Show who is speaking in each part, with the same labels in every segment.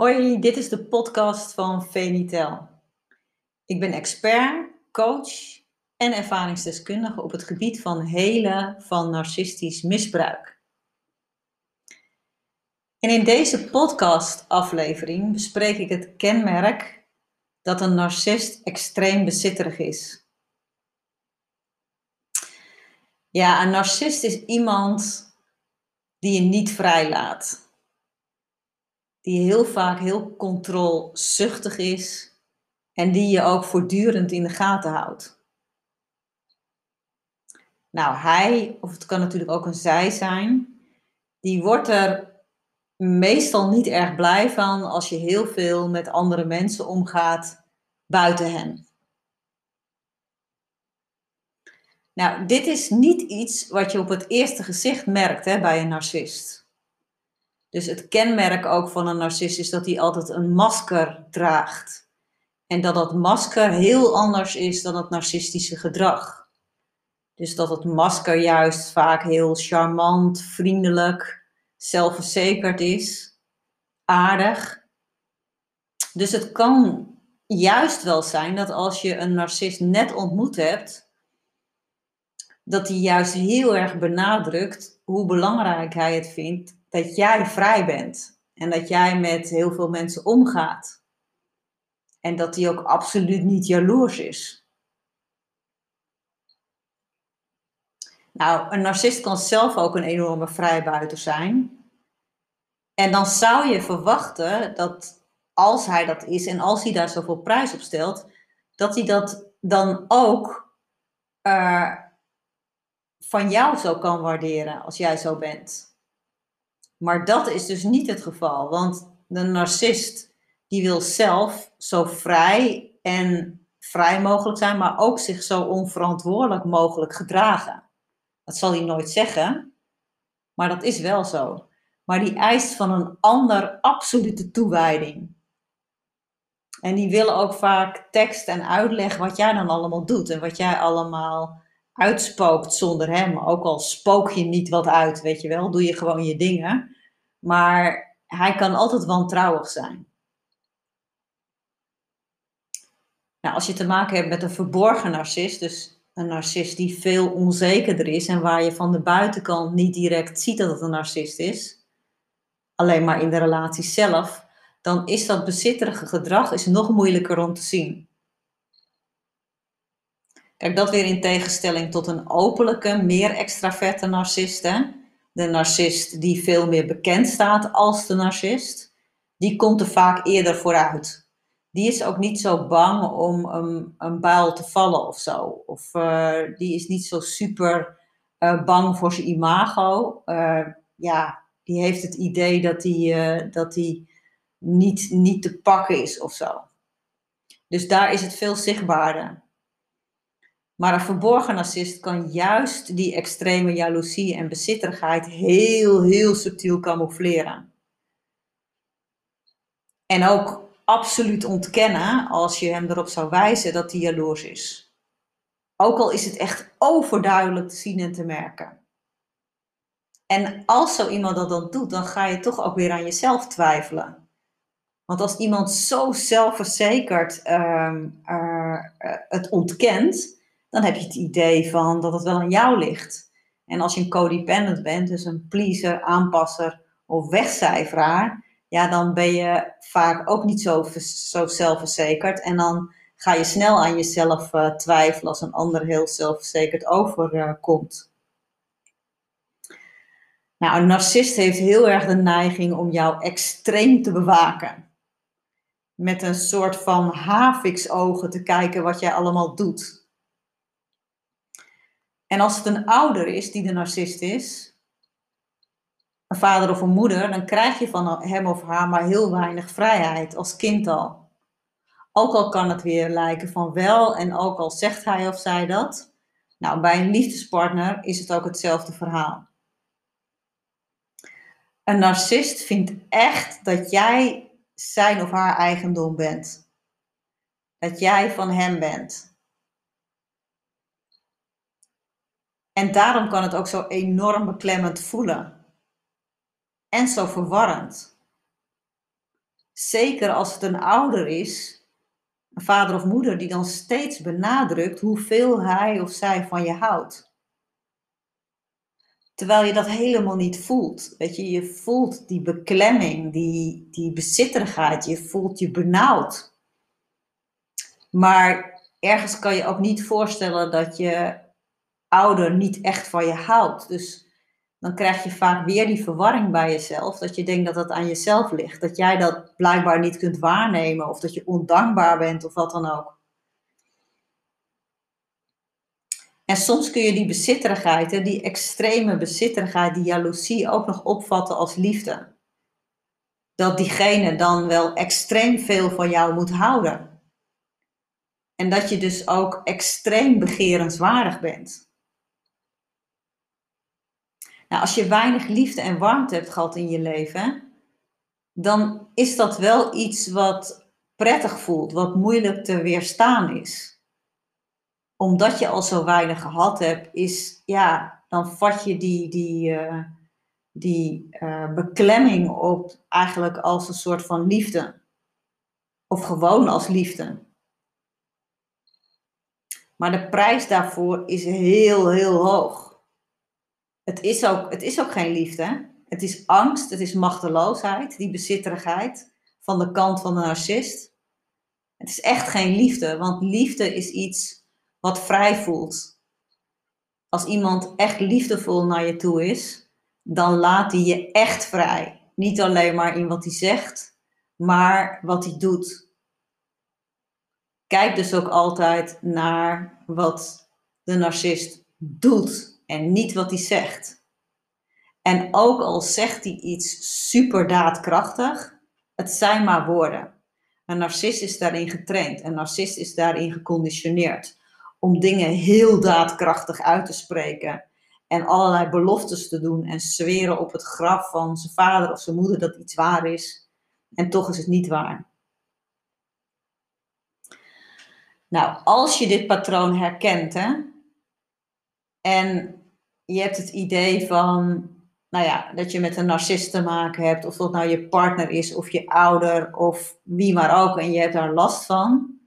Speaker 1: Hoi, dit is de podcast van Venitel. Ik ben expert, coach en ervaringsdeskundige op het gebied van helen van narcistisch misbruik. En in deze podcast-aflevering bespreek ik het kenmerk dat een narcist extreem bezitterig is. Ja, een narcist is iemand die je niet vrijlaat die heel vaak heel controlezuchtig is en die je ook voortdurend in de gaten houdt. Nou, hij, of het kan natuurlijk ook een zij zijn, die wordt er meestal niet erg blij van als je heel veel met andere mensen omgaat buiten hen. Nou, dit is niet iets wat je op het eerste gezicht merkt hè, bij een narcist. Dus het kenmerk ook van een narcist is dat hij altijd een masker draagt. En dat dat masker heel anders is dan het narcistische gedrag. Dus dat het masker juist vaak heel charmant, vriendelijk, zelfverzekerd is, aardig. Dus het kan juist wel zijn dat als je een narcist net ontmoet hebt, dat hij juist heel erg benadrukt hoe belangrijk hij het vindt dat jij vrij bent en dat jij met heel veel mensen omgaat. En dat hij ook absoluut niet jaloers is. Nou, een narcist kan zelf ook een enorme vrijbuiter zijn. En dan zou je verwachten dat als hij dat is en als hij daar zoveel prijs op stelt, dat hij dat dan ook uh, van jou zo kan waarderen als jij zo bent. Maar dat is dus niet het geval, want de narcist die wil zelf zo vrij en vrij mogelijk zijn, maar ook zich zo onverantwoordelijk mogelijk gedragen. Dat zal hij nooit zeggen, maar dat is wel zo. Maar die eist van een ander absolute toewijding. En die willen ook vaak tekst en uitleg wat jij dan allemaal doet en wat jij allemaal uitspookt zonder hem. Ook al spook je niet wat uit, weet je wel, doe je gewoon je dingen. Maar hij kan altijd wantrouwig zijn. Nou, als je te maken hebt met een verborgen narcist, dus een narcist die veel onzekerder is en waar je van de buitenkant niet direct ziet dat het een narcist is, alleen maar in de relatie zelf, dan is dat bezitterige gedrag is nog moeilijker om te zien. Kijk, dat weer in tegenstelling tot een openlijke, meer extraverte narcist. Hè? De narcist die veel meer bekend staat als de narcist, die komt er vaak eerder vooruit. Die is ook niet zo bang om een, een buil te vallen of zo. Of uh, die is niet zo super uh, bang voor zijn imago. Uh, ja, die heeft het idee dat hij dat die niet, niet te pakken is of zo. Dus daar is het veel zichtbaarder. Maar een verborgen narcist kan juist die extreme jaloezie en bezitterigheid heel, heel subtiel camoufleren. En ook absoluut ontkennen als je hem erop zou wijzen dat hij jaloers is. Ook al is het echt overduidelijk te zien en te merken. En als zo iemand dat dan doet, dan ga je toch ook weer aan jezelf twijfelen. Want als iemand zo zelfverzekerd uh, uh, het ontkent, dan heb je het idee van dat het wel aan jou ligt. En als je een codependent bent, dus een pleaser, aanpasser of wegcijferaar, ja, dan ben je vaak ook niet zo, zo zelfverzekerd. En dan ga je snel aan jezelf uh, twijfelen als een ander heel zelfverzekerd overkomt. Nou, een narcist heeft heel erg de neiging om jou extreem te bewaken. Met een soort van haviksogen te kijken wat jij allemaal doet. En als het een ouder is die de narcist is, een vader of een moeder, dan krijg je van hem of haar maar heel weinig vrijheid als kind al. Ook al kan het weer lijken van wel en ook al zegt hij of zij dat. Nou, bij een liefdespartner is het ook hetzelfde verhaal. Een narcist vindt echt dat jij zijn of haar eigendom bent. Dat jij van hem bent. En daarom kan het ook zo enorm beklemmend voelen. En zo verwarrend. Zeker als het een ouder is, een vader of moeder, die dan steeds benadrukt hoeveel hij of zij van je houdt. Terwijl je dat helemaal niet voelt. Weet je, je voelt die beklemming, die, die bezitterigheid, je voelt je benauwd. Maar ergens kan je ook niet voorstellen dat je ouder niet echt van je houdt. Dus dan krijg je vaak weer die verwarring bij jezelf. Dat je denkt dat het aan jezelf ligt. Dat jij dat blijkbaar niet kunt waarnemen. Of dat je ondankbaar bent of wat dan ook. En soms kun je die bezitterigheid, die extreme bezitterigheid, die jaloezie ook nog opvatten als liefde. Dat diegene dan wel extreem veel van jou moet houden. En dat je dus ook extreem begerenswaardig bent. Nou, als je weinig liefde en warmte hebt gehad in je leven, dan is dat wel iets wat prettig voelt, wat moeilijk te weerstaan is. Omdat je al zo weinig gehad hebt, is ja, dan vat je die, die, uh, die uh, beklemming op eigenlijk als een soort van liefde. Of gewoon als liefde. Maar de prijs daarvoor is heel, heel hoog het is ook, het is ook geen liefde. Het is angst, het is machteloosheid, die bezitterigheid van de kant van de narcist. Het is echt geen liefde, want liefde is iets wat vrij voelt. Als iemand echt liefdevol naar je toe is, dan laat hij je echt vrij. Niet alleen maar in wat hij zegt, maar wat hij doet. Kijk dus ook altijd naar wat de narcist doet en niet wat hij zegt. En ook al zegt hij iets super daadkrachtig, het zijn maar woorden. Een narcist is daarin getraind, een narcist is daarin geconditioneerd om dingen heel daadkrachtig uit te spreken en allerlei beloftes te doen en zweren op het graf van zijn vader of zijn moeder dat iets waar is. En toch is het niet waar. Nou, als je dit patroon herkent, hè, en je hebt het idee van, nou ja, dat je met een narcist te maken hebt, of dat nou je partner is, of je ouder, of wie maar ook, en je hebt daar last van,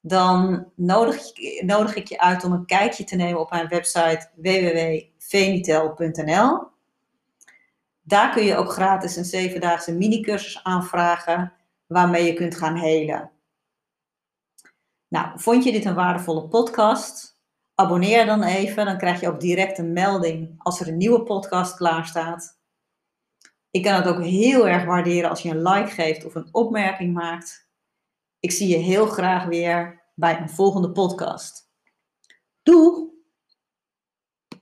Speaker 1: dan nodig, nodig ik je uit om een kijkje te nemen op mijn website www.venitel.nl. Daar kun je ook gratis een zevendaagse mini-cursus aanvragen, waarmee je kunt gaan helen. Nou, vond je dit een waardevolle podcast? Abonneer dan even, dan krijg je ook direct een melding als er een nieuwe podcast klaar staat. Ik kan het ook heel erg waarderen als je een like geeft of een opmerking maakt. Ik zie je heel graag weer bij een volgende podcast. Doeg!